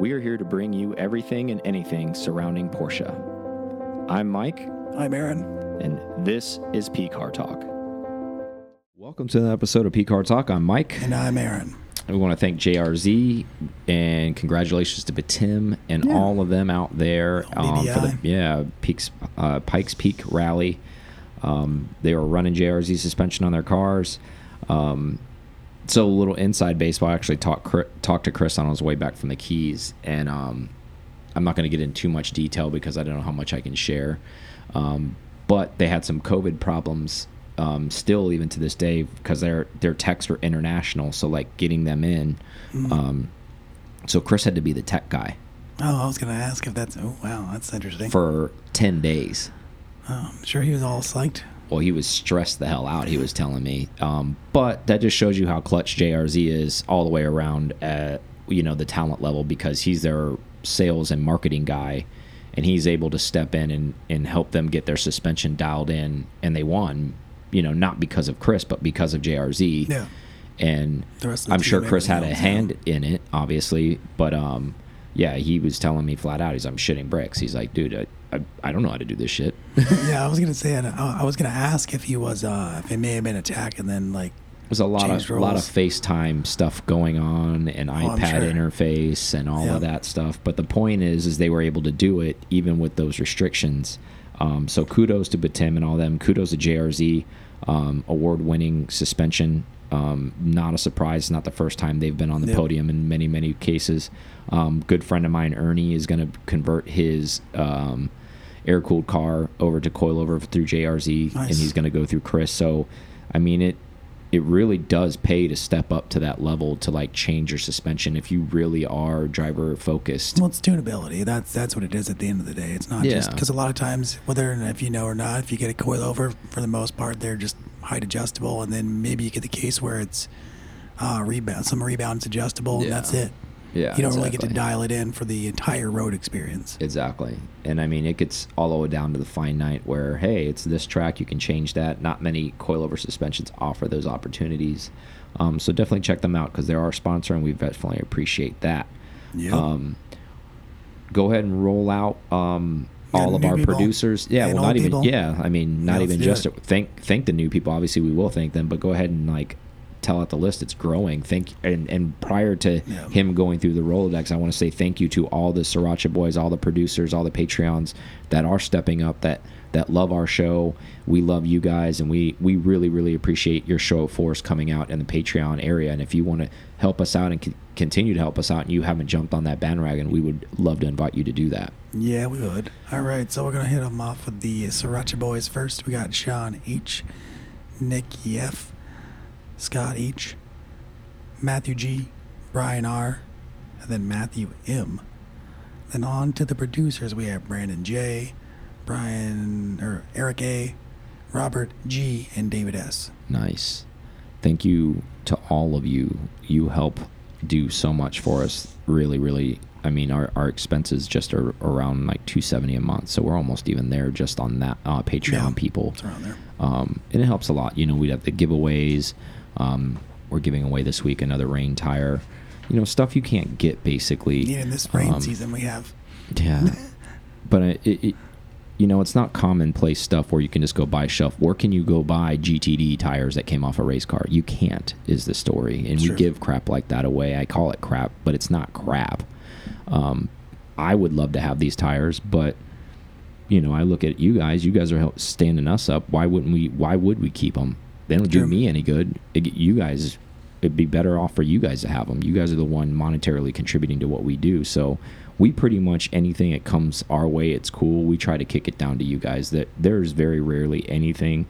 We are here to bring you everything and anything surrounding Porsche. I'm Mike, I'm Aaron. and this is P Car Talk. Welcome to the episode of P Car Talk. I'm Mike. And I'm Aaron. We want to thank JRZ and congratulations to Batim and Yeah. all of them out there um, for the yeah Peaks uh, Pikes Peak Rally. Um, they were running JRZ suspension on their cars. Um, so a little inside baseball. I actually talked talked to Chris on his way back from the Keys, and um, I'm not going to get into too much detail because I don't know how much I can share. Um, but they had some COVID problems um, still, even to this day, because their their techs were international. So like getting them in. Um, so Chris had to be the tech guy Oh, I was going to ask if that's. Oh, wow, that's interesting. for ten days. oh, I'm sure he was all psyched. Well, he was stressed the hell out. He was telling me, um, but that just shows you how clutch JRZ is all the way around at you know the talent level because he's their sales and marketing guy, and he's able to step in and and help them get their suspension dialed in, and they won. You know, not because of Chris, but because of JRZ. Yeah. And The rest of the I'm sure Chris had a hand in it, obviously, but um, yeah, he was telling me flat out, he's I'm shitting bricks. He's like, dude, I, I, I don't know how to do this shit. yeah, I was going to say, I I was going to ask if he was, uh, if it may have been a tech and then, like, There's a lot of lot of. FaceTime stuff going on and I'm iPad sure. interface and all Yep. of that stuff. But the point is, is they were able to do it even with those restrictions. Um, so kudos to Batim and all them. Kudos to JRZ, um, award-winning suspension. Um, not a surprise. Not the first time they've been on the Yep. podium in many many cases. Um, good friend of mine, Ernie, is going to convert his. Um, air cooled car over to coilover through JRZ, and he's going to go through Chris. So, I mean it. It really does pay to step up to that level to like change your suspension if you really are driver focused. well, it's tunability. That's that's what it is at the end of the day. It's not just because a lot of times, whether if you know or not, if you get a coilover, for the most part, they're just height adjustable, and then maybe you get the case where it's uh, rebound, some rebounds adjustable, and that's it. Yeah, You don't really get to dial it in for the entire road experience. Exactly. And I mean, it gets all the way down to the fine night where, hey, it's this track, you can change that. Not many coilover suspensions offer those opportunities. Um, so definitely check them out because they're our sponsor and we definitely appreciate that. Yep. Um, go ahead and roll out um, Yeah, all of our people producers. Yeah, and well, not even. people. Yeah, I mean, not Yeah, even just to thank thank the new people. Obviously, we will thank them, but go ahead and like tell out the list. It's growing. Thank and and prior to Yeah. him going through the Rolodex, I want to say thank you to all the Sriracha boys, all the producers, all the Patreons that are stepping up. That that love our show. We love you guys, and we we really really appreciate your show of force coming out in the Patreon area. And if you want to help us out and continue to help us out, and you haven't jumped on that bandwagon, we would love to invite you to do that. Yeah, we would. All right, so we're gonna hit them off with the Sriracha Boys first. We got Sean H, Nick F, Scott H, Matthew G, Brian R, and then Matthew M. Then on to the producers, we have Brandon J, Brian or Eric A, Robert G, and David S. Nice. Thank you to all of you. You help do so much for us. Really, really. I mean, our, our expenses just are around like 270 a month, so we're almost even there just on that uh, Patreon Yeah. people. It's around there. Um, and it helps a lot. You know, we have the giveaways. Um, we're giving away this week another rain tire. You know, stuff you can't get basically. Yeah, in this rain Um, season we have. Yeah, but it, it, you know, it's not commonplace stuff where you can just go buy shelf. Where can you go buy GTD tires that came off a race car? You can't. Is the story, and we Sure. give crap like that away. I call it crap, but it's not crap. Um, I would love to have these tires, but you know, I look at you guys. You guys are standing us up. Why wouldn't we? Why would we keep them? They don't do me any good. It, you guys, it'd be better off for you guys to have them. You guys are the one monetarily contributing to what we do. So we pretty much anything that comes our way, it's cool. We try to kick it down to you guys. That there's very rarely anything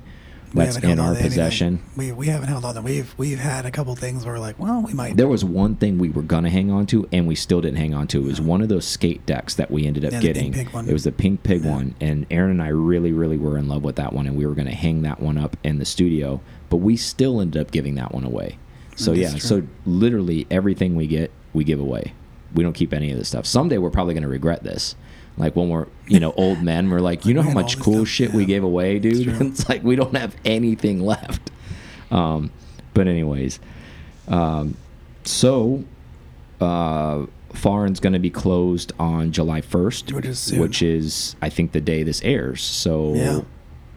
that's in our anything. possession. We we haven't held on to. We've we've had a couple things where we're like, well, we might. There was one thing we were gonna hang on to, and we still didn't hang on to. It was one of those skate decks that we ended up Yeah, getting. It was the pink pig one, and Aaron and I really, really were in love with that one, and we were gonna hang that one up in the studio. But we still ended up giving that one away. So yeah, so literally everything we get, we give away. We don't keep any of this stuff. Someday we're probably gonna regret this. Like when we're, you know, old men, we're like, you know how much cool stuff, shit we gave away, dude. it's like we don't have anything left. Um, but anyways, um, so uh, Foreign's going to be closed on July 1st, Which is which is, I think, the day this airs. So, Yeah.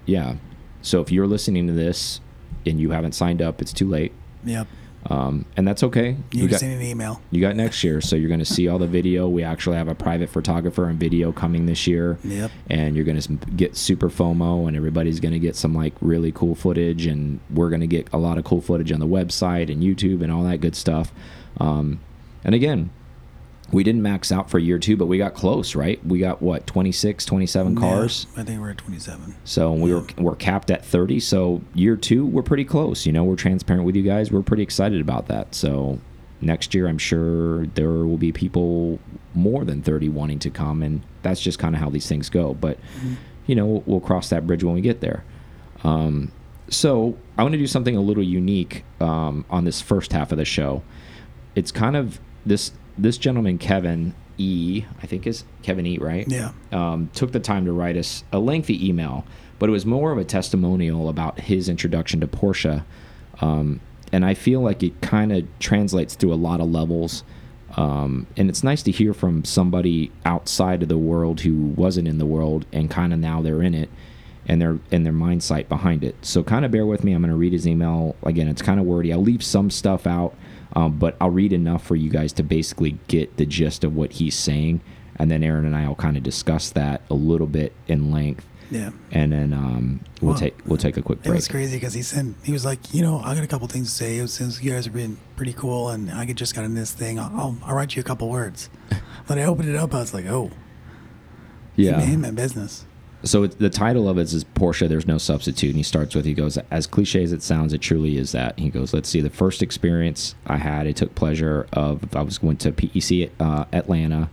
yeah. So if you're listening to this and you haven't signed up, it's too late. Yep. Um, and that's okay. You, You got, send an email. you got next year. So you're going to see all the video. We actually have a private photographer and video coming this year. Yep. And you're going to get super FOMO, and everybody's going to get some like really cool footage. And we're going to get a lot of cool footage on the website and YouTube and all that good stuff. Um, and again, we didn't max out for year two, but we got close, right? We got what, 26, 27 cars? Yeah, I think we're at 27. So we were we're capped at 30. So year two, we're pretty close. You know, we're transparent with you guys. We're pretty excited about that. So next year, I'm sure there will be people more than 30 wanting to come, and that's just kind of how these things go. But you know, we'll, we'll cross that bridge when we get there. Um, so I want to do something a little unique um, on this first half of the show. It's kind of this this gentleman Kevin E. I think is Kevin E. Right? Yeah. um, took the time to write us a lengthy email, but it was more of a testimonial about his introduction to Porsche. Um, and I feel like it kind of translates through a lot of levels. Um, and it's nice to hear from somebody outside of the world who wasn't in the world and kind of now they're in it and their and their mindset behind it. So kind of bear with me. I'm going to read his email again. It's kind of wordy. I'll leave some stuff out, um, but I'll read enough for you guys to basically get the gist of what he's saying, and then Aaron and I will kind of discuss that a little bit in length, Yeah. and then um, we'll Well, take we'll take a quick break. It was crazy because he sent, he was like, you know, I got a couple things to say since you guys have been pretty cool and I just got in this thing. I'll, I'll, I'll write you a couple words. But I opened it up. I was like, oh, Yeah. he meant business. So the title of it is Porsche. There's no substitute, and he starts with he goes as cliche as it sounds, it truly is that. He goes, let's see, the first experience I had, I took pleasure of. I was went to PEC uh, Atlanta,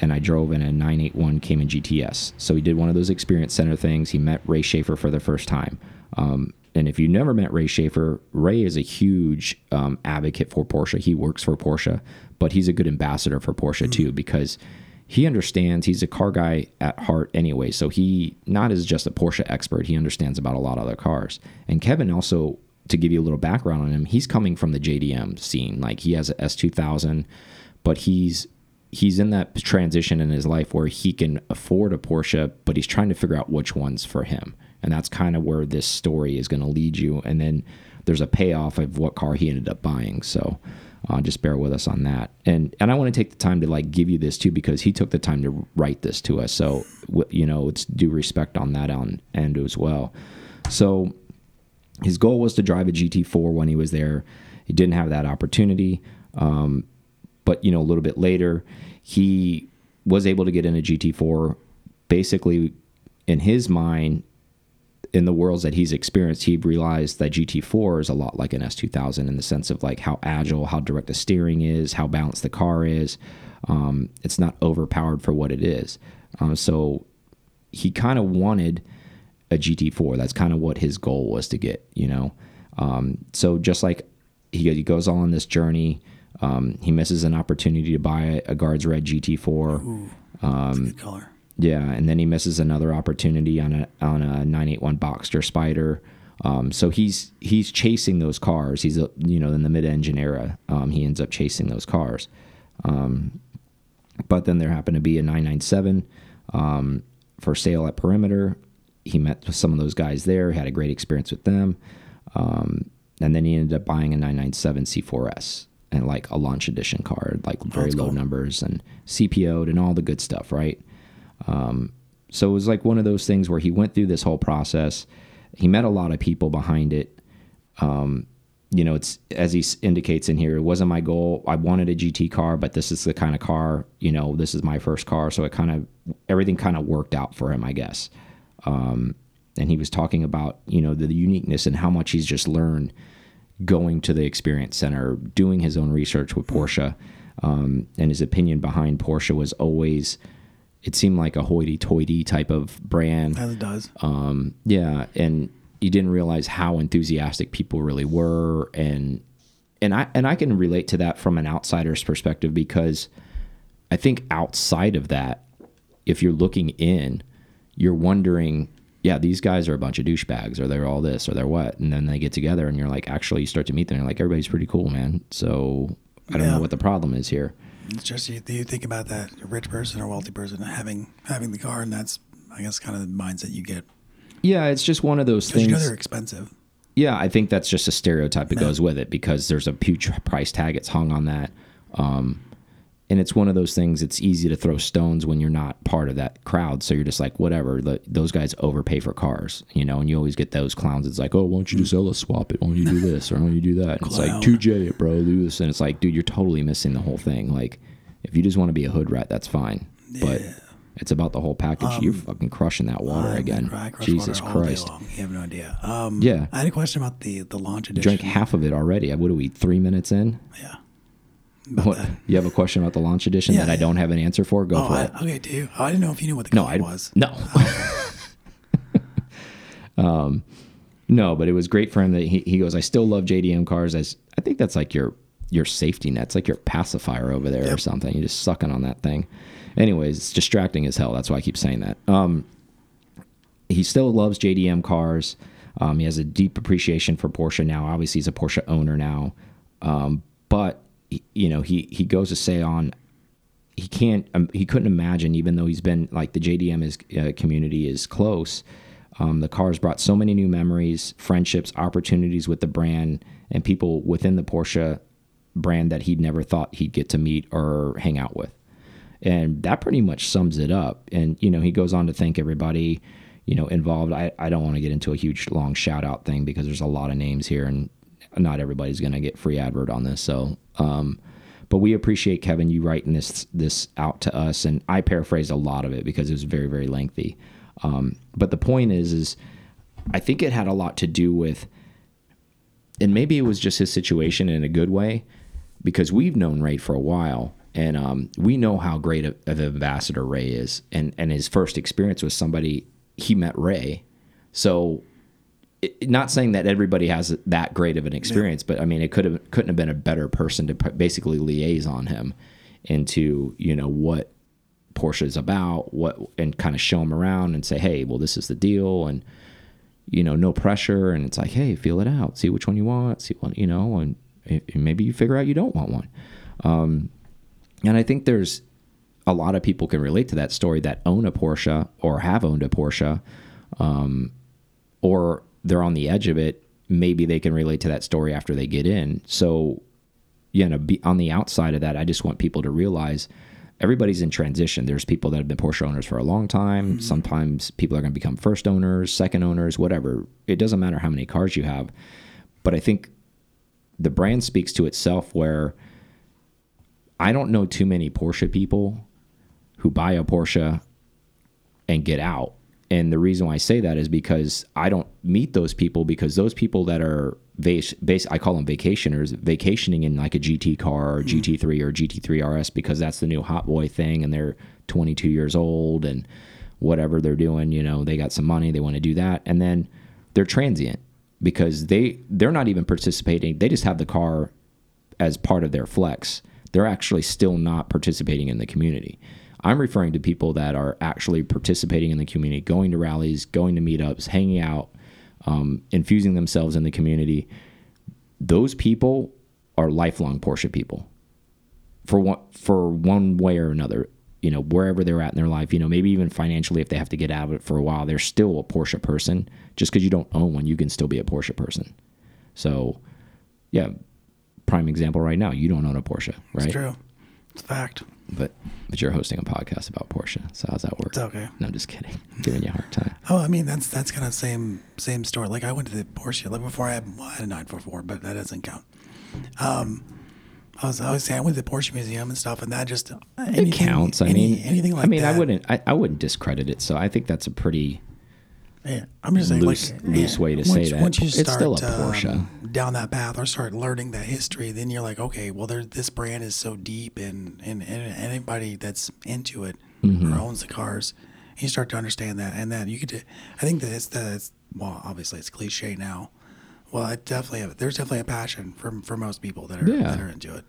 and I drove in a 981 Cayman GTS. So he did one of those experience center things. He met Ray Schaefer for the first time. Um, and if you never met Ray Schaefer, Ray is a huge um, advocate for Porsche. He works for Porsche, but he's a good ambassador for Porsche too because he understands he's a car guy at heart anyway so he not as just a porsche expert he understands about a lot of other cars. And kevin also to give you a little background on him he's coming from the jdm scene like he has a s2000 but he's he's in that transition in his life where he can afford a porsche but he's trying to figure out which one's for him. And that's kind of where this story is going to lead you and then there's a payoff of what car he ended up buying so uh, just bear with us on that. And and i want to take the time to like give you this too because he took the time to write this to us. So you know it's due respect on that on end as well. So his goal was to drive a gt4 when he was there. He didn't have that opportunity um, but you know a little bit later he was able to get in a gt4 basically in his mind in the worlds that he's experienced, he realized that GT4 is a lot like an S2000 in the sense of like how agile, how direct the steering is, how balanced the car is. Um, it's not overpowered for what it is. Uh, so he kind of wanted a GT4. That's kind of what his goal was to get, you know. Um, so just like he, he goes on this journey, um, he misses an opportunity to buy a Guards Red GT4. Um, good color. Yeah, and then he misses another opportunity on a on a 981 Boxster Spyder. Um, so he's he's chasing those cars. He's a, you know in the mid-engine era. Um, he ends up chasing those cars. Um, but then there happened to be a 997 um, for sale at Perimeter. He met with some of those guys there. Had a great experience with them. Um, and then he ended up buying a 997 C4S and like a launch edition card, like very that's low cool. numbers and CPO'd and all the good stuff, right? Um, so it was like one of those things where he went through this whole process. He met a lot of people behind it. Um, you know, it's as he indicates in here, it wasn't my goal. I wanted a GT car, but this is the kind of car, you know, this is my first car. So it kind of, everything kind of worked out for him, I guess. Um, and he was talking about, you know, the, uniqueness and how much he's just learned going to the experience center, doing his own research with Porsche. Um, and his opinion behind Porsche was always, it seemed like a hoity-toity type of brand. As it does. Um, yeah, and you didn't realize how enthusiastic people really were, and and I and I can relate to that from an outsider's perspective because I think outside of that, if you're looking in, you're wondering, yeah, these guys are a bunch of douchebags, or they're all this, or they're what, and then they get together, and you're like, actually, you start to meet them, and you're like, everybody's pretty cool, man. So I don't Yeah. know what the problem is here. It's just you, you think about that rich person or wealthy person having having the car, and that's I guess kind of the mindset you get Yeah, it's just one of those things. you know they're expensive. Yeah, I think that's just a stereotype that goes with it because there's a huge price tag it's hung on that. Um, and it's one of those things it's easy to throw stones when you're not part of that crowd. So you're just like, whatever, the, those guys overpay for cars, you know, and you always get those clowns. It's like, oh, why don't you just LS swap it? Why don't you do this? Or why don't you do that? And it's like, 2J it, bro, do this. And it's like, dude, you're totally missing the whole thing. Like, if you just want to be a hood rat, that's fine. But it's about the whole package. you're fucking crushing that water I'm again. cry, Jesus water Christ. You have no idea. Um, Yeah. I had a question about the the launch edition. Drank half of it already. What are we, three minutes in? Yeah. What, you have a question about the launch edition Yeah, that I don't have an answer for? Go Oh, for I, it. okay. Do you? Oh, I didn't know if you knew what the No, I was. no. um, no, but it was great for him that he, he goes. I still love JDM cars. As I think that's like your your safety net. It's like your pacifier over there or something. You're just sucking on that thing. Anyways, it's distracting as hell. That's why I keep saying that. Um, he still loves JDM cars. Um, he has a deep appreciation for Porsche now. Obviously, he's a Porsche owner now. Um, but you know, he he goes to say on he can't um, he couldn't imagine even though he's been like the JDM is uh, community is close. Um, the cars brought so many new memories, friendships, opportunities with the brand, and people within the Porsche brand that he'd never thought he'd get to meet or hang out with and that pretty much sums it up and you know he goes on to thank everybody you know involved i, I don't want to get into a huge long shout out thing because there's a lot of names here and not everybody's going to get free advert on this so um but we appreciate kevin you writing this this out to us and i paraphrased a lot of it because it was very very lengthy. Um but the point is is i think it had a lot to do with and maybe it was just his situation in a good way because we've known Ray for a while and um, we know how great of an ambassador Ray is and and his first experience was somebody he met Ray. So it, not saying that everybody has that great of an experience but I mean it could have couldn't have been a better person to basically liaise on him into you know what Porsche is about what and kind of show him around and say hey well this is the deal and you know, no pressure. And it's like, hey, feel it out, see which one you want, see what, you know, and, and maybe you figure out you don't want one. Um, and I think there's a lot of people can relate to that story that own a Porsche or have owned a Porsche, um, or they're on the edge of it. Maybe they can relate to that story after they get in. So, you know, be on the outside of that, I just want people to realize everybody's in transition. There's people that have been Porsche owners for a long time. Mm-hmm. Sometimes people are going to become first owners, second owners, whatever. It doesn't matter how many cars you have. But I think the brand speaks to itself where I don't know too many Porsche people who buy a Porsche and get out. And the reason why I say that is because I don't meet those people because those people that are base, base I call them vacationers, vacationing in like a GT car or mm-hmm. GT3 or GT3 RS because that's the new hot boy thing and they're 22 years old and whatever they're doing, you know, they got some money, they want to do that. And then they're transient because they they're not even participating. They just have the car as part of their flex. They're actually still not participating in the community. I'm referring to people that are actually participating in the community, going to rallies, going to meetups, hanging out, um, infusing themselves in the community. Those people are lifelong Porsche people for one for one way or another. You know, wherever they're at in their life, you know, maybe even financially, if they have to get out of it for a while, they're still a Porsche person. Just because you don't own one, you can still be a Porsche person. So, yeah, prime example right now, you don't own a Porsche, right? It's true. It's a fact. But but you're hosting a podcast about Porsche, so how's that work? It's okay. No, I'm just kidding. I'm giving you a hard time. Oh, I mean that's that's kind of same same story. Like I went to the Porsche like before I had well, I had a 944, but that doesn't count. Um, I was I was saying I went to the Porsche Museum and stuff, and that just It counts. I any- mean, anything like I mean, that. I wouldn't. I, I wouldn't discredit it. So I think that's a pretty Yeah, I'm just saying, Loose- like, loose way to once, say that. Once you It's start still a Porsche. um, down that path or start learning that history, then you're like, okay, well, there, this brand is so deep, and, and, and anybody that's into it Mm-hmm. or owns the cars, you start to understand that, and that you could. I think that it's that it's well, obviously it's cliche now. Well, I definitely have. There's definitely a passion for for most people that are Yeah. that are into it,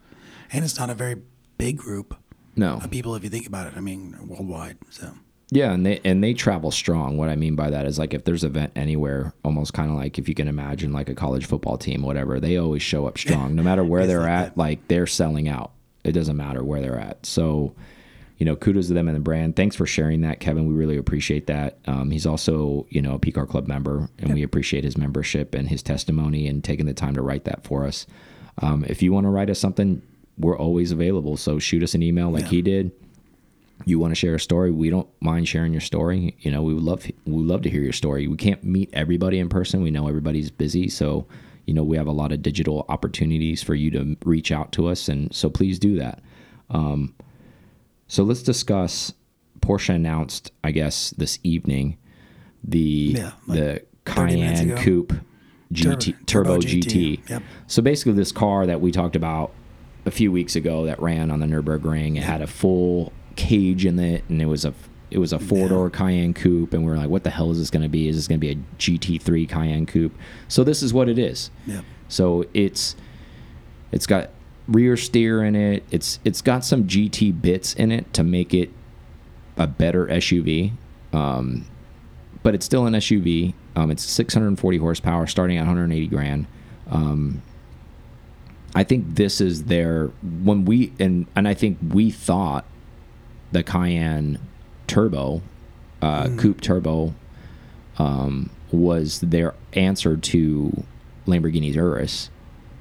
and it's not a very big group no. of people if you think about it. I mean, worldwide. So Yeah, and they and they travel strong. What I mean by that is like if there's an event anywhere, almost kind of like if you can imagine like a college football team, whatever, they always show up strong, no matter where they're like at. that. Like they're selling out, It doesn't matter where they're at. So, you know, kudos to them and the brand. Thanks for sharing that, Kevin. We really appreciate that. Um, he's also, you know, a PCAR Club member, and we appreciate his membership and his testimony and taking the time to write that for us. Um, if you want to write us something, we're always available. So shoot us an email like Yeah. he did. You want to share a story? We don't mind sharing your story. You know, we would love we would love to hear your story. We can't meet everybody in person. We know everybody's busy, so you know we have a lot of digital opportunities for you to reach out to us, and so please do that. Um, so let's discuss. Porsche announced, I guess, this evening the Yeah, like the 30 Cayenne. Coupe GT Turbo, Turbo GT. GT. Yep. So basically, this car that we talked about a few weeks ago that ran on the Nurburgring, it had a full cage in it, and it was a it was a four door Cayenne Coupe, and we are like, what the hell is this going to be? Is this going to be a GT3 Cayenne Coupe? So this is what it is. Yep. So it's it's got rear steer in it. It's it's got some GT bits in it to make it a better SUV. Um, but it's still an SUV. Um, it's 640 horsepower, starting at 180 grand. Um, I think this is their when we and and I think we thought the Cayenne Turbo, uh, Coupe Turbo, um, was their answer to Lamborghini's Urus.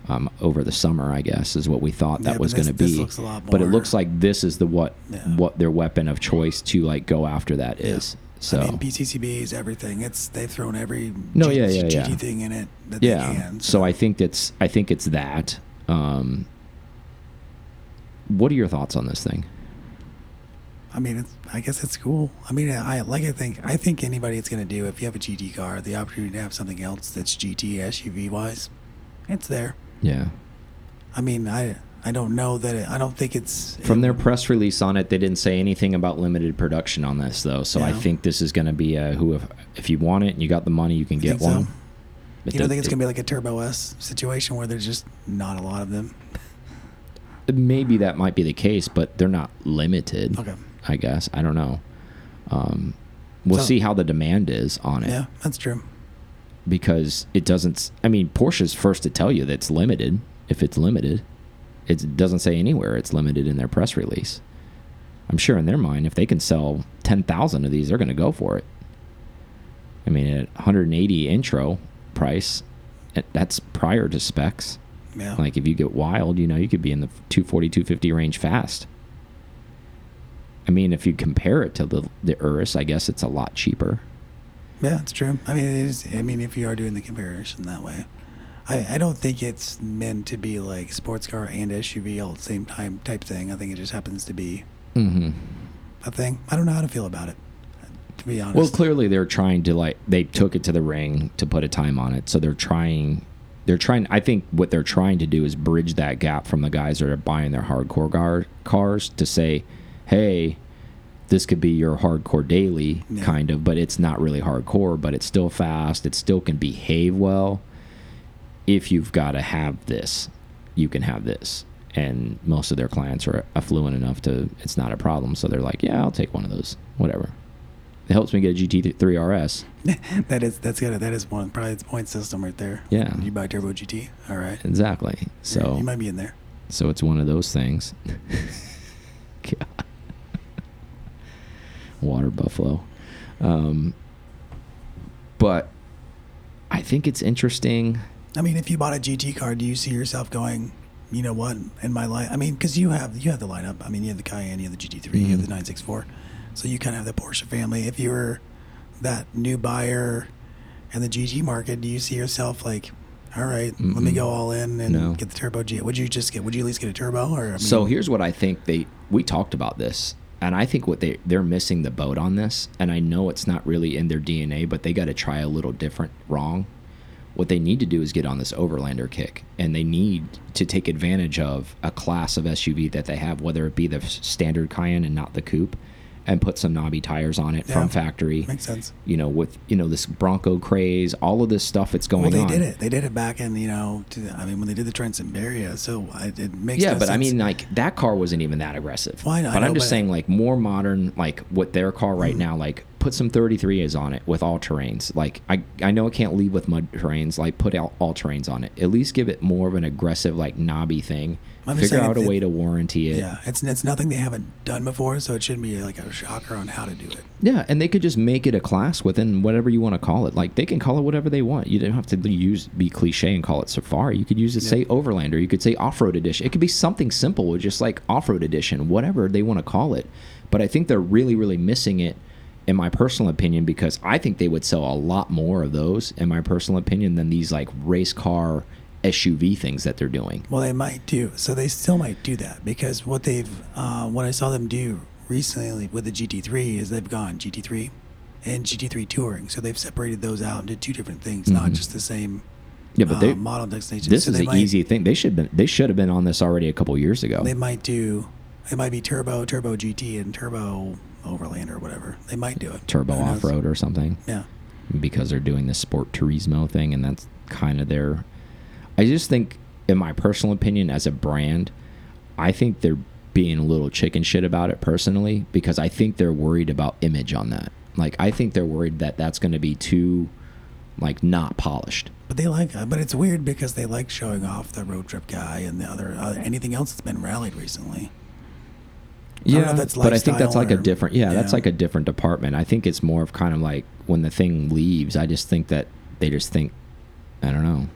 Um, over the summer, I guess, is what we thought that Yeah, was going to be. looks a lot but it looks like this is the what Yeah. what their weapon of choice to like go after that is. So I mean, PCCBs, everything. It's they've thrown every No, G- yeah, yeah, GT yeah. thing in it that they yeah can. so i think it's i think it's that um what are your thoughts on this thing I mean, it's, I guess it's cool. I mean, I like. I think. I think anybody that's gonna do if you have a GT car, the opportunity to have something else that's GT SUV wise, it's there. yeah I mean, I I don't know that. It, I don't think it's from their press release on it they didn't say anything about limited production on this though so i think this is going to be a who if, if you want it and you got the money you can get so. one It You don't think it's it- gonna be like a Turbo S situation where there's just not a lot of them? maybe that might be the case but they're not limited Okay. I guess i don't know um we'll So- see how the demand is on it Yeah, that's true. because it doesn't, I mean, Porsche's first to tell you that it's limited. If it's limited, it doesn't say anywhere it's limited in their press release. I'm sure in their mind, if they can sell ten thousand of these, they're going to go for it. I mean, at 180 intro price, that's prior to specs. Yeah. Like if you get wild, you know, you could be in the 240, 250 range fast. I mean, if you compare it to the the Urus, I guess it's a lot cheaper. Yeah, it's true. I mean, it is. I mean, if you are doing the comparison that way, I, I don't think it's meant to be like sports car and SUV all at the same time type thing. I think it just happens to be Mm-hmm. a thing. I don't know how to feel about it, to be honest. Well, clearly they're trying to like they took it to the ring to put a time on it. So they're trying they're trying I think what they're trying to do is bridge that gap from the guys that are buying their hardcore gar, cars to say, "Hey, this could be your hardcore daily Yeah. kind of, but it's not really hardcore, but it's still fast. It still can behave well. If you've got to have this, you can have this." And most of their clients are affluent enough to it's not a problem. So they're like, "Yeah, I'll take one of those. Whatever." It helps me get a GT3 RS. that is that's good. That is one probably the point system right there. Yeah. You buy Turbo GT. All right. Exactly. So you might be in there. so it's one of those things. God. Water buffalo. Um, but I think it's interesting. I mean, if you bought a GT car, do you see yourself going? You know what? In my life, I mean, because you have you have the lineup. I mean, you have the Cayenne, you have the GT3, you have the Mhm. 964. So you kind of have the Porsche family. If you were that new buyer in the GT market, do you see yourself like, all right, let me go all in and No. get the turbo G? Would you just get? Would you at least get a turbo? Or I mean, so here's what I think they we talked about this. And I think what they they're missing the boat on this, and I know it's not really in their DNA, but they got to try a little different wrong. What they need to do is get on this overlander kick, and they need to take advantage of a class of SUV that they have, whether it be the standard Cayenne and not the coupe, and put some knobby tires on it Yeah. from factory. makes sense. You know, with you know this Bronco craze, all of this stuff that's going Well, they on. did it. They did it back in you know. To, I mean, when they did the Barrier, so I, it makes Yeah, no but I mean, like that car wasn't even that aggressive. Well, know- I but I'm just but- saying, like more modern, like what their car right mm-hmm. now, like put some 33s on it with all terrains. Like I I know it can't leave with mud terrains. Like put out all terrains on it. At least give it more of an aggressive like knobby thing. I'm just Figure saying out a way to warranty it. Yeah, it's it's nothing they haven't done before, so it shouldn't be like a shocker on how to do it. Yeah, and they could just make it a class within whatever you want to call it. Like they can call it whatever they want. You don't have to use be cliche and call it Safari. You could use it say Overlander. You could say Off Road Edition. It could be something simple, with just like Off Road Edition, whatever they want to call it. But I think they're really, really missing it, in my personal opinion, because I think they would sell a lot more of those, in my personal opinion, than these like race car SUV things that they're doing. Well, they might do. So they still might do that because what they've, uh, what I saw them do recently with the GT3 is they've gone GT3 and GT3 Touring. So they've separated those out into two different things, not just the same Mm-hmm. Yeah, but uh, they model destination. this so is an might, easy thing. They should been they should have been on this already a couple years ago. They might do. It might be Turbo, Turbo GT, and Turbo Overland or whatever. They might do it. Turbo off road or something. Yeah. because they're doing this sport turismo thing and that's kind of their i just think in my personal opinion as a brand i think they're being a little chicken shit about it personally because i think they're worried about image on that like i think they're worried that that's going to be too like not polished But they like, uh, but it's weird because they like showing off the road trip guy and the other uh, anything else that's been rallied recently. I don't know if that's but i think that's like a different yeah, that's like a different department i think it's more of kind of like when the thing leaves i just think that they just think i don't know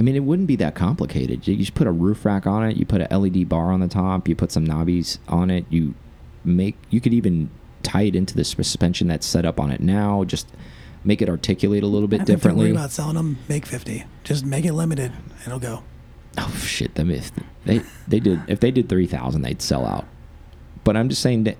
I mean, it wouldn't be that complicated. You just put a roof rack on it. You put a LED bar on the top. You put some knobbies on it. You make. You could even tie it into the suspension that's set up on it now. Just make it articulate a little bit I think they're worried differently. about selling them. Make fifty. Just make it limited. It'll go. Oh shit! Them if they they did if they did three thousand, they'd sell out. But I'm just saying that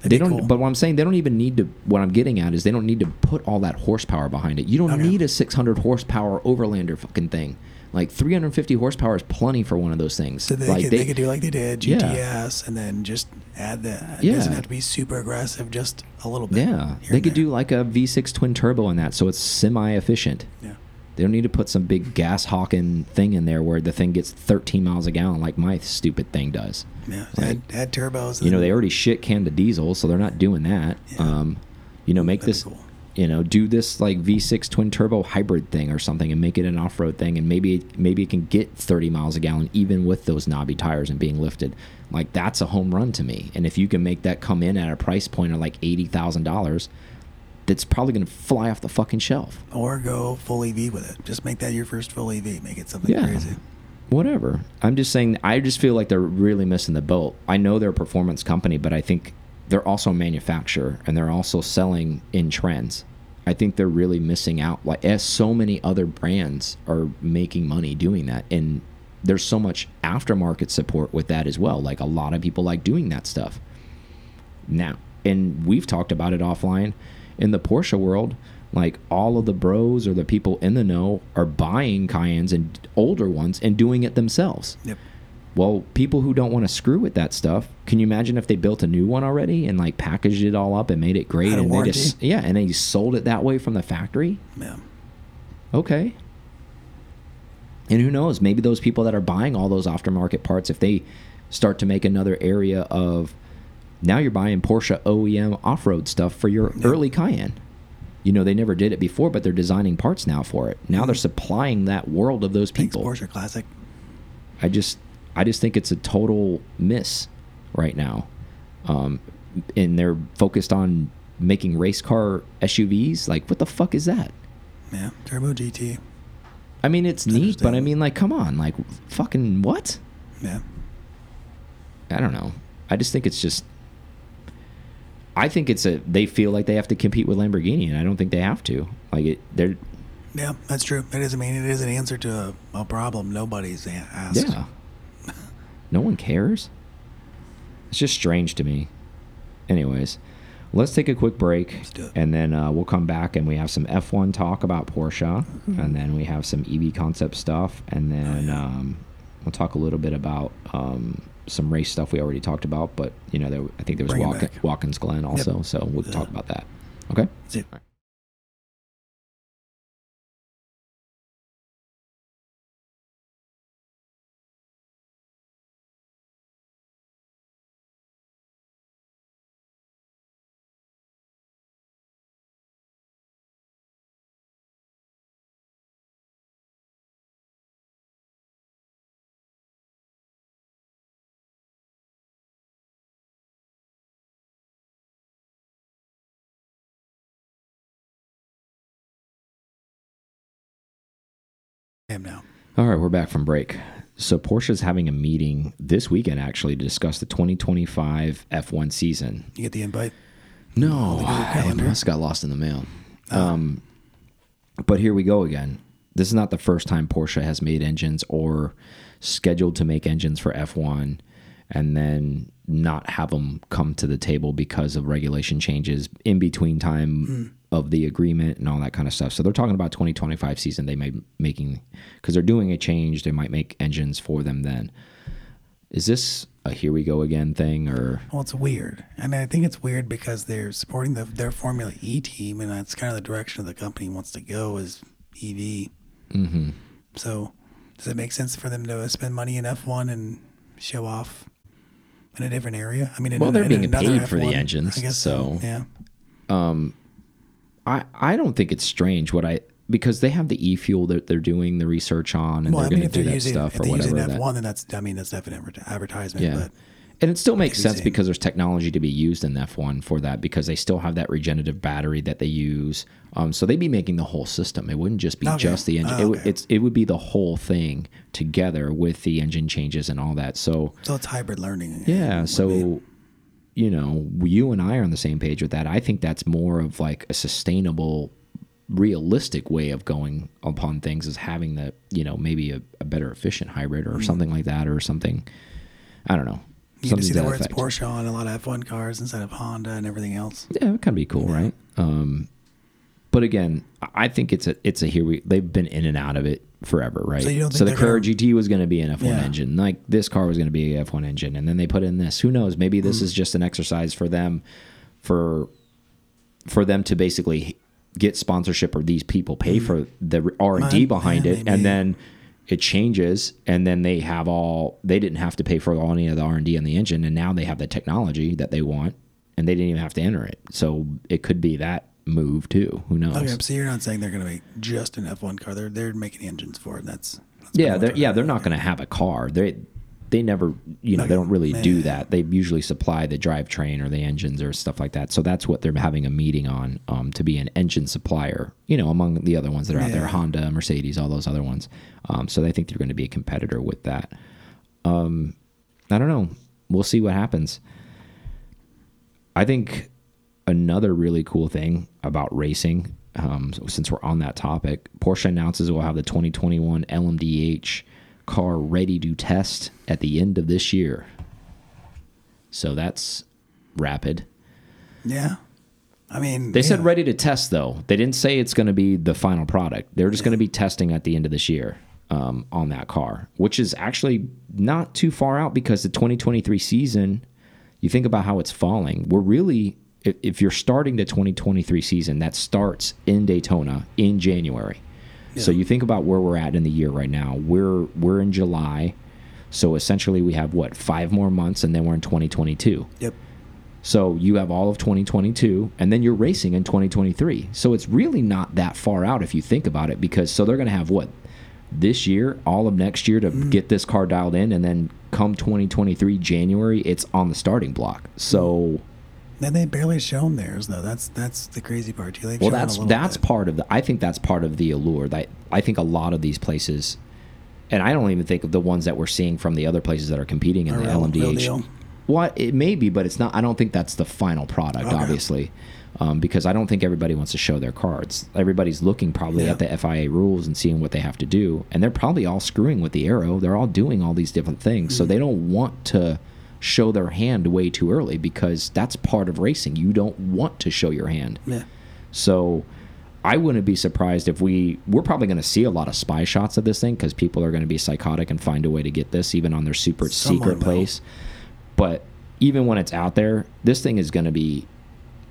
That'd they don't. cool. But what I'm saying they don't even need to. What I'm getting at is they don't need to put all that horsepower behind it. You don't Okay. need a 600 horsepower Overlander fucking thing. Like 350 horsepower is plenty for one of those things. So they, like could, they, could do like they did Yeah. GTS and then just add that. It Yeah. doesn't have to be super aggressive. Just a little bit. Yeah, they could there. do like a V6 twin turbo in that, so it's semi-efficient. Yeah. They don't need to put some big gas hawking thing in there where the thing gets 13 miles a gallon like my stupid thing does. Yeah. Like- add, add turbos. You know, they already shit canned the diesel, so they're not doing that. Yeah. Um, you know, make this, cool. you know, do this like V6 twin turbo hybrid thing or something, and make it an off-road thing, and maybe maybe it can get 30 miles a gallon even with those knobby tires and being lifted. Like that's a home run to me. And if you can make that come in at a price point of like eighty thousand dollars, that's probably going to fly off the fucking shelf. Or go full EV with it. Just make that your first full EV. Make it something Yeah. crazy. whatever. I'm just saying. I just feel like they're really missing the boat. I know they're a performance company, but I think they're also a manufacturer and they're also selling in trends. I think they're really missing out. Like as so many other brands are making money doing that, and there's so much aftermarket support with that as well. Like a lot of people like doing that stuff. Now, and we've talked about it offline in the Porsche world. Like all of the bros or the people in the know are buying Cayennes and older ones and doing it themselves. Yep. Well, people who don't want to screw with that stuff, can you imagine if they built a new one already and like packaged it all up and made it great and they just yeah, and they sold it that way from the factory? Yeah. Okay. And who knows? Maybe those people that are buying all those aftermarket parts, if they start to make another area of now you're buying Porsche OEM off road stuff for your early Cayenne. You know, they never did it before, but they're designing parts now for it. Now they're supplying that world of those people. Thanks. Porsche Classic. I just I just think it's a total miss right now. Um, and they're focused on making race car SUVs. Like, what the fuck is that? Yeah. Turbo GT. I mean, it's neat, but I mean, like, come on, like, fucking what? Yeah. I don't know. I just think it's just. I think it's a. They feel like they have to compete with Lamborghini, and I don't think they have to. Like it, they're. Yeah, that's true. It is. I mean, it is an answer to a, a problem nobody's asked. Yeah. no one cares. It's just strange to me. Anyways, let's take a quick break, Let's do it. and then uh, we'll come back and we have some F1 talk about Porsche, and then we have some EV concept stuff, and then Oh, yeah. um, we'll talk a little bit about um, some race stuff we already talked about. But you know, there, I think there was Walk. Watkins Glen also, so we'll Yeah. talk about that. Okay. I am now. All right, we're back from break. So Porsche's having a meeting this weekend actually to discuss the 2025 F1 season. You get the invite. No, I Calendar. must got lost in the mail. Um, but here we go again. This is not the first time Porsche has made engines or scheduled to make engines for F1 and then not have them come to the table because of regulation changes in between time of the agreement and all that kind of stuff. So they're talking about 2025 season they may making because they're doing a change, they might make engines for them then. Is this a here we go again thing or Well, it's weird, and I think it's weird because they're supporting the, their Formula E team, and that's kind of the direction of the company wants to go is EV. Mhm. So, does it make sense for them to spend money in F1 and show off in a different area? I mean, in Well, they're in being paid for the engines, I guess so- yeah. I I don't think it's strange what I because they have the e fuel that they're doing the research on and Well, they're mean, going to do that using stuff or whatever. F1, that- then that's I mean that's definitely adver- advertisement. yeah, But and it still makes sense because there's technology to be used in F1 for that because they still have that regenerative battery that they use. Um, so they'd be making the whole system. It wouldn't just be Okay. just the engine. Oh, it, would okay. it's it would be the whole thing together with the engine changes and all that. So so it's hybrid learning. Yeah. So, you know, you and I are on the same page with that. I think that's more of like a sustainable, realistic way of going upon things is having the, you know, maybe a, a better efficient hybrid or something like that or something. I don't know. you can something see the words. Porsche on a lot of F1 cars instead of Honda and everything else. Yeah, it kind of be cool, right? Um, but again, I I think it's a it's a here we they've been in and out of it forever, right? So you don't so the Carrera gonna- GT was going to be an F1 Yeah. engine, like this car was going to be an F1 engine, and then they put in this. Who knows? Maybe this hmm. is just an exercise for them, for for them to basically get sponsorship or these people pay hmm. for the R and D behind yeah, it, maybe. and then it changes, and then they have all they didn't have to pay for all any of the R and D on the engine, and now they have the technology that they want, and they didn't even have to enter it. So it could be that move too. Who knows? Okay, so you're not saying they're going to make just an F1 car. They're they're making engines for it. That's, that's yeah, they're, yeah, they're not going to have a car. They they never, you know, they don't really Okay, do that. They usually supply the drivetrain or the engines or stuff like that. So that's what they're having a meeting on um, to be an engine supplier. You know, among the other ones that are out there, Honda, Mercedes, all those other ones. Um, so they think they're going to be a competitor with that. Um, I don't know. We'll see what happens. I think another really cool thing about racing, um, since we're on that topic, Porsche announces it will have the 2021 LMDH car ready to test at the end of this year. So that's rapid. Yeah. I mean, They said yeah. ready to test, though. They didn't say it's going to be the final product. They're just going to be testing at the end of this year um, on that car, which is actually not too far out because the 2023 season, you think about how it's falling. We're really, if, if you're starting the 2023 season, that starts in Daytona in January. So you think about where we're at in the year right now. We're we're in July, so essentially we have what five more months, and then we're in 2022. Yep. So you have all of 2022, and then you're racing in 2023. So it's really not that far out if you think about it, because so they're going to have what this year, all of next year to mm-hmm. get this car dialed in, and then come 2023 January, it's on the starting block. So Then they barely shown theirs though. That's that's the crazy part too. They've well, that's that's bit. part of the. I think that's part of the allure. That I think a lot of these places, and I don't even think of the ones that we're seeing from the other places that are competing in Are the real- real LMDH. deal? What it may be, but it's not. I don't think that's the final product, Okay. obviously, um, because I don't think everybody wants to show their cards. Everybody's looking probably Yeah. at the FIA rules and seeing what they have to do, and they're probably all screwing with the aero. They're all doing all these different things, Mm-hmm. so they don't want to show their hand way too early because that's part of racing. You don't want to show your hand. Yeah. So I wouldn't be surprised if we we're probably going to see a lot of spy shots of this thing because people are going to be psychotic and find a way to get this even on their super Someone secret will. place. But even when it's out there, this thing is going to be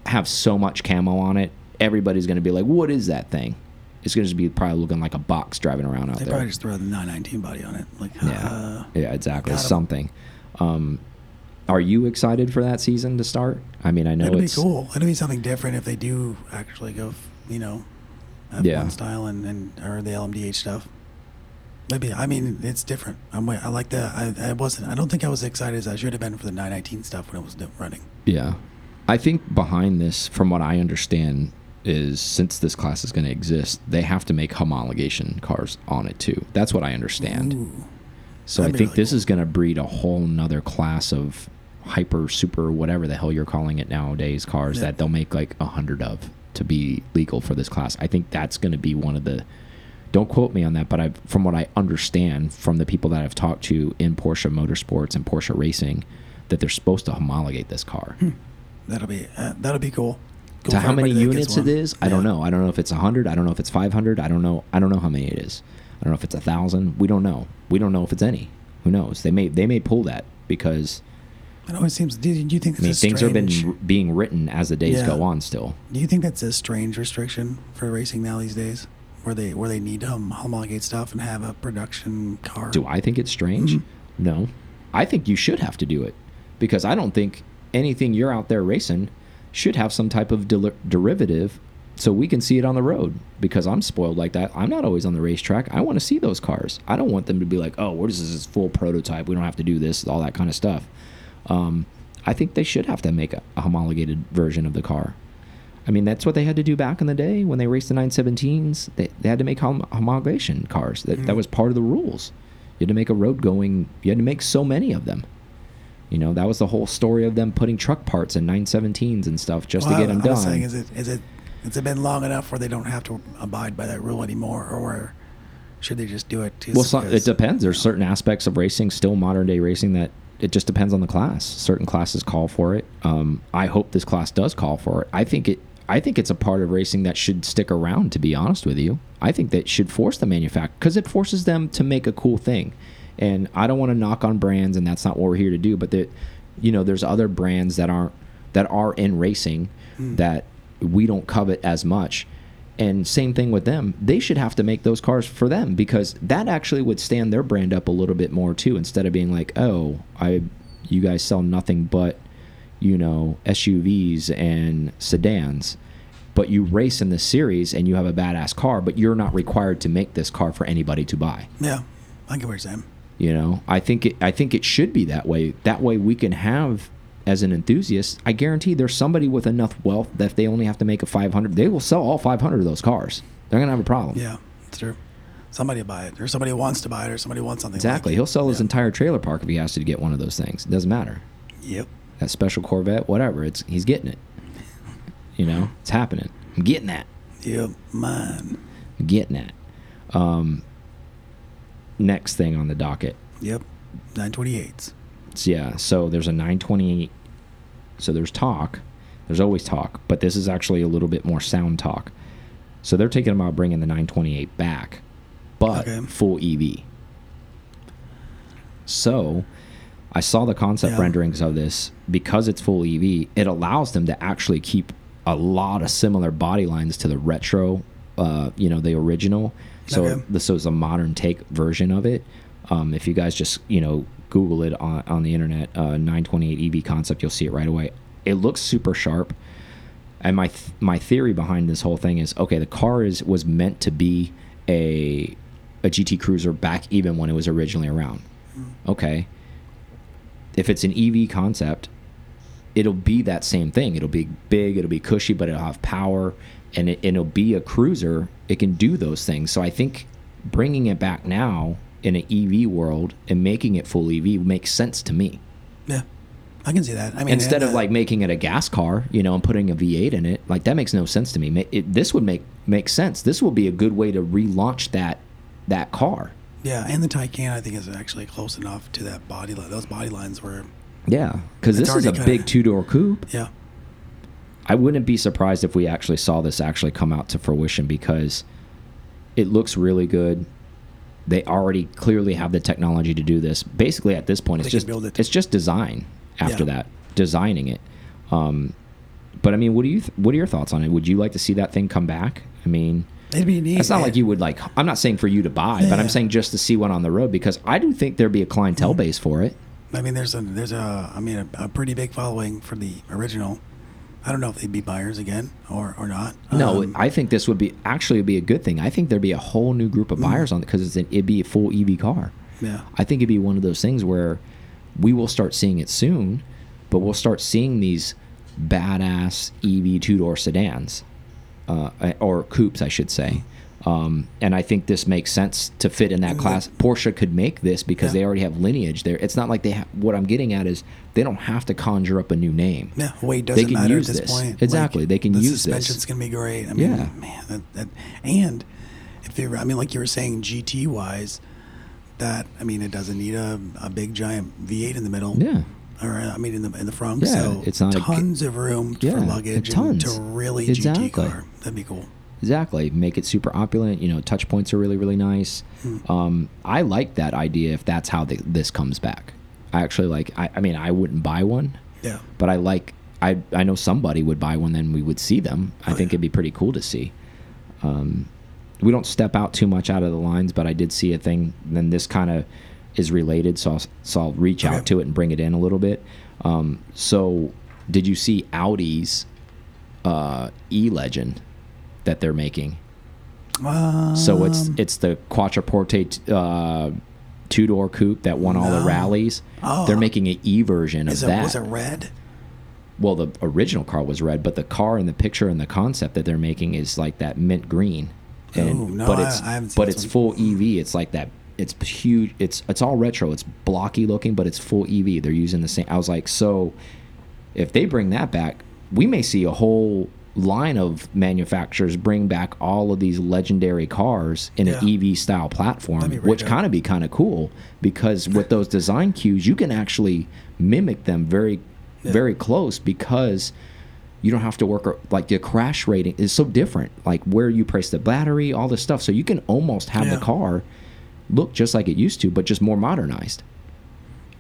have so much camo on it. Everybody's going to be like, "What is that thing?" It's going to just be probably looking like a box driving around out They there. probably just throw the 919 body on it. Like, Yeah, uh, yeah, exactly. Something. Um, are you excited for that season to start? I mean, I know it'd be cool. It'd be something different if they do actually go, you know, F1 Yeah. style and, and or the LMDH stuff. Maybe I mean it's different. I'm I like that. I, I wasn't. I don't think I was excited as I should have been for the 919 stuff when it was running. Yeah. I think behind this, from what I understand, is since this class is going to exist, they have to make homologation cars on it too. That's what I understand. Ooh. so I that'd think really this is going to breed a whole nother class of hyper, super, whatever the hell you're calling it nowadays cars Yeah. that they'll make like a hundred of to be legal for this class. I think that's going to be one of the. Don't quote me on that, but I, from what I understand from the people that I've talked to in Porsche Motorsports and Porsche Racing, that they're supposed to homologate this car. That'll be uh, that'll be cool. Cool to how many everybody that gets units it is, is, I don't know. I don't know if it's 100. I don't know if it's 500. I don't know. I don't know how many it is. I don't know if it's a thousand. We don't know. We don't know if it's any. Who knows? They may they may pull that because It always seems. Do you, do you think I mean things have been being written as the days Yeah. go on. Still, Do you think that's a strange restriction for racing now these days, where they where they need to hom- homologate stuff and have a production car? do I think it's strange? Mhm. No, I think you should have to do it because I don't think anything you're out there racing should have some type of deli- derivative so we can see it on the road because I'm spoiled like that. I'm not always on the racetrack. I want to see those cars. I don't want them to be like, oh, what is this? This full prototype. We don't have to do this, all that kind of stuff. Um, I think they should have to make a, a homologated version of the car. I mean, that's what they had to do back in the day when they raced the 917s. They, they had to make hom homologation cars. That, that Mhm. was part of the rules. You had to make a road going, you had to make so many of them. You know, that was the whole story of them putting truck parts in 917s and stuff just Well, to get I- them I done. saying, is it is it has it been long enough where they don't have to abide by that rule anymore, or should they just do it? Well, so, it depends. There's certain aspects of racing, still modern day racing, that it just depends on the class. Certain classes call for it. Um, I hope this class does call for it. I think it. I think it's a part of racing that should stick around. To be honest with you, I think that should force the manufacturer because it forces them to make a cool thing. And I don't want to knock on brands, and that's not what we're here to do. But that, you know, there's other brands that aren't that are in racing that we don't covet as much. And same thing with them. They should have to make those cars for them because that actually would stand their brand up a little bit more too. Instead of being like, oh, I, you guys sell nothing but, you know, SUVs and sedans, but you race in this series and you have a badass car, but you're not required to make this car for anybody to buy. yeah, I get what you're saying. You know, I think it. I think it should be that way. That way, we can have, as an enthusiast, I guarantee there's somebody with enough wealth that if they only have to make a 500, they will sell all 500 of those cars. They're gonna have a problem. Yeah, it's true. Somebody will buy it, or somebody wants to buy it, or somebody wants something. Exactly. Like. He'll sell his Yeah. entire trailer park if he has to get one of those things. It doesn't matter. Yep. That special Corvette, whatever. It's he's getting it. You know, it's happening. I'm getting that. Yep. Mine. I'm getting that. Um, next thing on the docket. Yep. 928s. Yeah, so there's a 928. So there's talk. There's always talk, but this is actually a little bit more sound talk. So they're thinking about bringing the 928 back, but Okay. full EV. So I saw the concept Yeah. renderings of this because it's full EV. It allows them to actually keep a lot of similar body lines to the retro, uh, you know, the original. So Okay. this was a modern take version of it. Um, if you guys just you know Google it on, on the internet, uh, 928 EV concept, you'll see it right away. It looks super sharp. And my th my theory behind this whole thing is okay. The car is was meant to be a a GT Cruiser back even when it was originally around. Okay. If it's an EV concept, it'll be that same thing. It'll be big, it'll be cushy, but it'll have power, and it, it'll be a cruiser. It can do those things. So I think bringing it back now in an EV world and making it full EV makes sense to me. Yeah. I can see that. I mean, Instead of uh, like making it a gas car, you know, and putting a V8 in it, like that makes no sense to me. It, this would make make sense. This will be a good way to relaunch that that car. Yeah, and the Taycan I think is actually close enough to that body line. Those body lines were. Yeah, because this is a kinda- big two door coupe. Yeah. I wouldn't be surprised if we actually saw this actually come out to fruition because it looks really good. They already clearly have the technology to do this. Basically, at this point, it's just build it. it's just design. After Yeah. that, designing it. Um, but I mean, what do you th what are your thoughts on it? Would you like to see that thing come back? I mean, It'd be neat. it's not yeah. like you would like. I'm not saying for you to buy, but I'm saying just to see one on the road because I do think there'd be a clientele Mm-hmm. base for it. I mean, there's a there's a I mean a, a pretty big following for the original. I don't know if they'd be buyers again or or not. No, Um, I think this would be actually be a good thing. I think there'd be a whole new group of buyers on it because an, it'd be a full EV car. yeah. I think it'd be one of those things where we will start seeing it soon, but we'll start seeing these badass EV two door sedans. uh, or coupes, I should say. Um, and I think this makes sense to fit in that Mm, class. Porsche could make this because Yeah. they already have lineage there. It's not like they. Ha what I'm getting at is they don't have to conjure up a new name. Yeah, weight doesn't can matter use at this, this. point. Exactly, they can the use this. suspension's gonna be great. I mean, Yeah. man, that, that, and if they, I mean, like you were saying, GT wise, that I mean, it doesn't need a, a big giant V8 in the middle. Yeah. Or uh, I mean, in the in the front. Yeah, so it's not a- tons of room Yeah, for luggage tons. and to really Exactly. GT car. That'd be cool. Exactly. Make it super opulent. You know, touch points are really, really nice. Hmm. Um, I like that idea if that's how the, this comes back. I actually like, I, I mean, I wouldn't buy one, Yeah. but I like, I, I know somebody would buy one, then we would see them. I Oh, think yeah. it'd be pretty cool to see. Um, we don't step out too much out of the lines, but I did see a thing, then this kind of is related, so I'll, so I'll reach Okay. out to it and bring it in a little bit. Um, so, did you see Audi's uh, E Legend that they're making? So it's Um, it's the Quattroporte uh, two door coupe that won all the rallies. Oh. They're making an E version of is it that. was it red? well, the original car was red, but the car and the picture and the concept that they're making is like that mint green. And Ooh, no, but it's I haven't seen but it's full EV. It's like that. It's huge. It's it's all retro. It's blocky looking, but it's full EV. They're using the same. I was like, so if they bring that back, we may see a whole line of manufacturers bring back all of these legendary cars in an EV style platform, That'd be really which kind of be kind of cool because with those design cues, you can actually mimic them very, Yeah. very close because you don't have to work like the crash rating is so different, like where you place the battery, all this stuff. So you can almost have Yeah. the car look just like it used to, but just more modernized.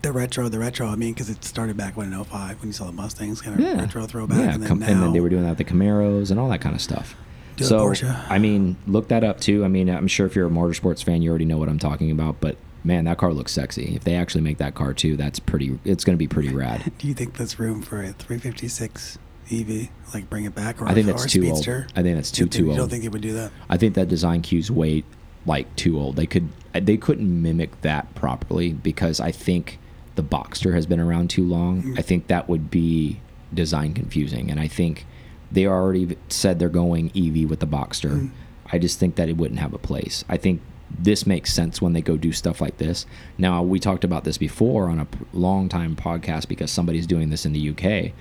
The retro, the retro. I mean, because it started back when in 05 when you saw the Mustangs, kind of Yeah, retro throwback, Yeah, and then com- now and then they were doing that with the Camaros and all that kind of stuff. Do so Porsche. I mean, look that up too. I mean, I'm sure if you're a motorsports fan, you already know what I'm talking about. But man, that car looks sexy. If they actually make that car too, that's pretty. It's going to be pretty rad. Do you think there's room for a 356 EV? Like bring it back, or I think that's too old. I think that's too You too You old. don't think they would do that? I think that design cue's way like too old. They could they couldn't mimic that properly because I think the Boxster has been around too long. Mm. I think that would be design confusing, and I think they already said they're going EV with the Boxster. Mm. I just think that it wouldn't have a place. I think this makes sense when they go do stuff like this. Now we talked about this before on a long time podcast because somebody's doing this in the UK.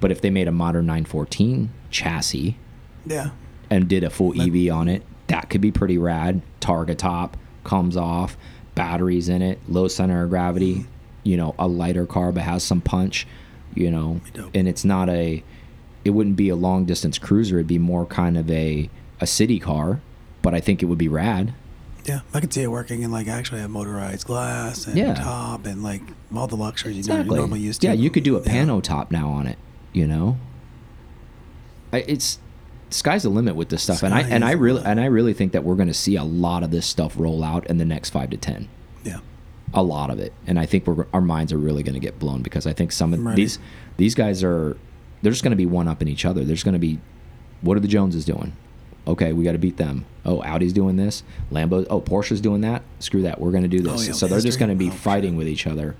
But if they made a modern 914 chassis Yeah. and did a full EV on it, that could be pretty rad. Targa top comes off, batteries in it, low center of gravity, you know, a lighter car but has some punch, you know, and it's not a, it wouldn't be a long distance cruiser. It'd be more kind of a a city car, but I think it would be rad. Yeah, I could see it working and like actually have motorized glass and Yeah. top and like all the luxuries you know Exactly. you normally used to. Yeah, you could do a Yeah. pano top now on it. You know, I, it's sky's the limit with this stuff, and I and I really and I really think that we're going to see a lot of this stuff roll out in the next five to ten. Yeah, a lot of it, and I think we're, our minds are really going to get blown because I think some of I'm these these guys are they're just going to be one up in each other. There's going to be what are the Joneses doing? Okay, we got to beat them. Oh, Audi's doing this. Lambo. Oh, Porsche's doing that. Screw that. We're going to do this. Oh, yeah, so they're just going to be Oh, fighting with each other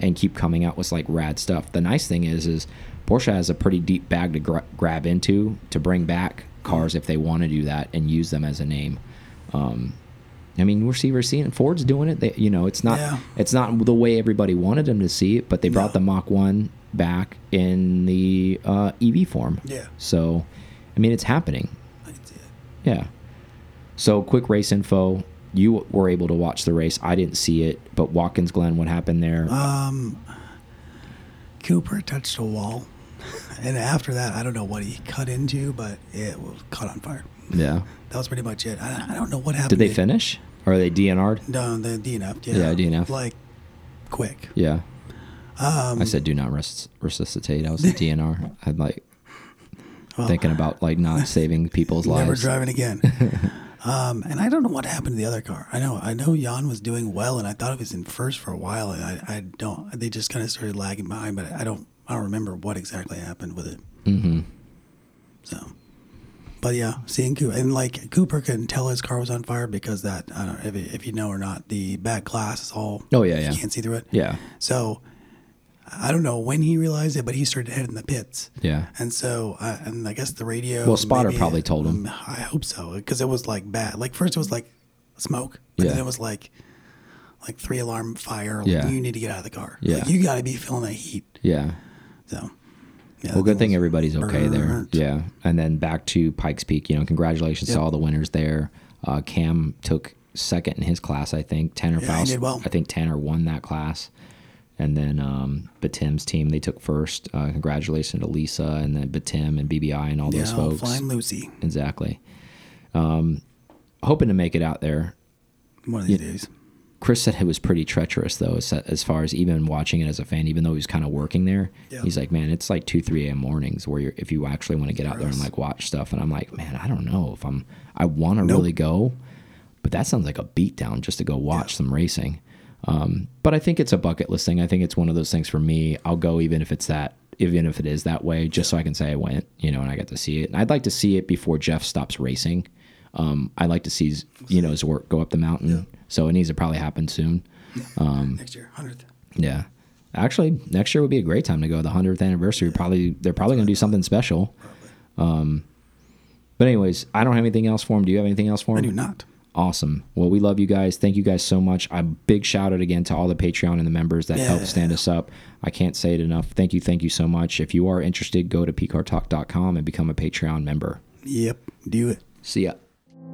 and keep coming out with like rad stuff. The nice thing is, is Porsche has a pretty deep bag to gra grab into to bring back cars if they want to do that and use them as a name. Um, I mean, we're see we're seeing Ford's doing it. They, you know, it's not Yeah. it's not the way everybody wanted them to see it, but they brought No. the Mach One back in the uh, EV form. yeah, So, I mean, it's happening. It. Yeah. So, quick race info. You were able to watch the race. I didn't see it, but Watkins Glen, what happened there? Um, Cooper touched a wall, and after that, I don't know what he cut into, but it was caught on fire. Yeah. That was pretty much it. I, I don't know what happened. Did they finish? Or are they DNR'd? No, the DNF. Yeah, Yeah, DNF. Like quick. Yeah. Um, I said do not res resuscitate. I was a DNR. I'm like well, thinking about like not saving people's never lives. Never driving again. um, and I don't know what happened to the other car. I know, I know, Jan was doing well, and I thought it was in first for a while. And I, I don't. They just kind of started lagging behind, but I don't, I don't remember what exactly happened with it. hmm So, but yeah, seeing Cooper and like Cooper couldn't tell his car was on fire because that I don't know if, if you know or not, the back glass is all. Oh, yeah, yeah. You can't see through it. Yeah. So, I don't know when he realized it, but he started heading the pits. Yeah. And so, uh, and I guess the radio. Well, Spotter maybe- probably told him. I hope so, because it was like bad. Like first, it was like smoke, and Yeah. then it was like like three alarm fire. Yeah. You need to get out of the car. Yeah. Like, you got to be feeling that heat. Yeah. So. Yeah, Well, good thing everybody's okay there. Yeah. And then back to Pikes Peak, you know, congratulations to all the winners there. Uh, Cam took second in his class, I think. Tanner Yeah, Faust, well. I think Tanner won that class. And then um, Betim's team, they took first. Uh, congratulations to Lisa and then Batim and BBI and all Yeah, those folks. Flying Lucy. Exactly. Um, hoping to make it out there. One of these days. Chris said it was pretty treacherous though, as, as far as even watching it as a fan, even though he was kind of working there. Yeah. He's like, man, it's like two, three a.m. mornings where you're, if you actually want to get out there and like watch stuff. And I'm like, man, I don't know if I'm, I want to Nope. really go, but that sounds like a beatdown just to go watch some racing. Um, but I think it's a bucket list thing. I think it's one of those things for me. I'll go even if it's that, even if it is that way, just so I can say I went, you know, and I got to see it. And I'd like to see it before Jeff stops racing. Um, I like to see, his, you know, his work go up the mountain. So it needs to probably happen soon. Um, Next year, hundredth. Yeah. Actually, next year would be a great time to go. The hundredth anniversary. Probably they're probably going to do something special. Um, but anyways, I don't have anything else for him. Do you have anything else for him? I do not. Awesome. Well, we love you guys. Thank you guys so much. A big shout out again to all the Patreon and the members that help Yeah. stand us up. I can't say it enough. Thank you. Thank you so much. If you are interested, go to pcartalk.com and become a Patreon member. Yep, do it. See ya.